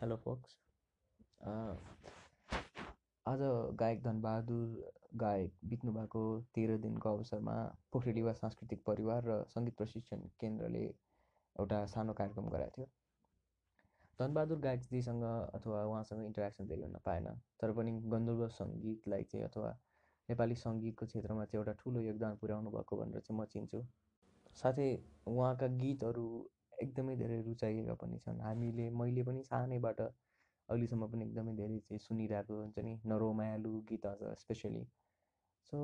Hello focus. आज गायक धनबहादुर गायक बित्नु भएको तेह्र दिनको अवसरमा पोखरेलीवा सांस्कृतिक परिवार र सङ्गीत प्रशिक्षण केन्द्रले एउटा सानो कार्यक्रम गराएको थियो। धनबहादुर गायकजीसँग अथवा उहाँसँग इन्टरेक्सन धेरै हुन पाएन तर पनि गन्धर्व सङ्गीतलाई चाहिँ अथवा नेपाली सङ्गीतको क्षेत्रमा चाहिँ एउटा ठुलो योगदान पुर्याउनु भएको भनेर चाहिँ म चिन्छु। साथै उहाँका गीतहरू एकदमै धेरै रुचाइएका पनि छन्। हामीले मैले पनि सानैबाट अहिलेसम्म पनि एकदमै धेरै चाहिँ सुनिरहेको हुन्छ नि नरो मायालु गीतहरू स्पेसली सो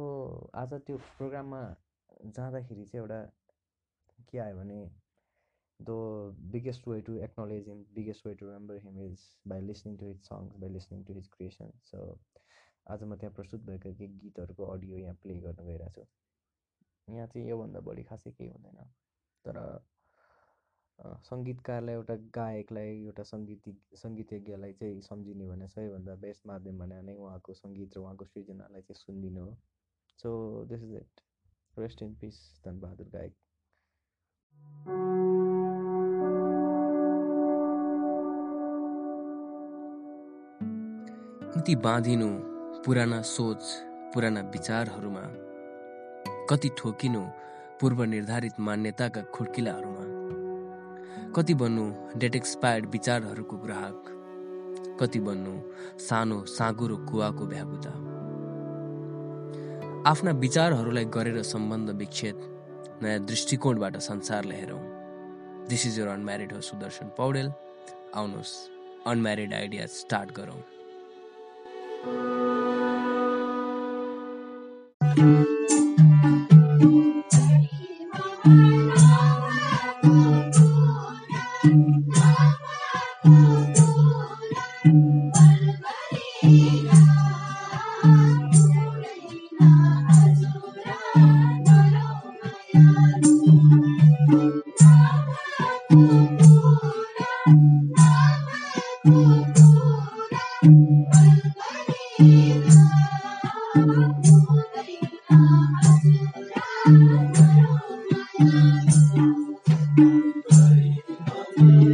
आज त्यो प्रोग्राममा जाँदाखेरि चाहिँ एउटा के आयो भने the biggest way to acknowledge him biggest way to remember him is by listening to his songs by listening to his creation so आज म त्यहाँ प्रस्तुत भएका केही गीतहरूको अडियो यहाँ प्ले गर्न गइरहेको छु यहाँ चाहिँ योभन्दा बढी खासै केही हुँदैन। तर सङ्गीतकारलाई एउटा गायकलाई एउटा सङ्गीतिक सङ्गीतज्ञलाई चाहिँ सम्झिने भने सबैभन्दा बेस्ट माध्यम भने नै उहाँको सङ्गीत र उहाँको सृजनालाई चाहिँ सुनिदिनु हो। So this is it rest in peace Dhanbahadur गायक। कति बाँधिनु पुराना सोच पुराना विचारहरूमा कति ठोकिनु पूर्व निर्धारित मान्यताका खुड्किलाहरूमा कति बन्नु डेट एक्सपायर्ड विचारहरूको ग्राहक? कति बन्नु सानो साँगुरो कुवाको भ्यागुता आफ्ना विचारहरूलाई गरेर सम्बन्ध विच्छेद नयाँ दृष्टिकोणबाट संसारलाई हेरौँ दिस इज यर अनम्यारिड हो सुदर्शन पौडेल आउनुहोस् अनम्यारिड आइडिया स्टार्ट गरौँ। Thank you.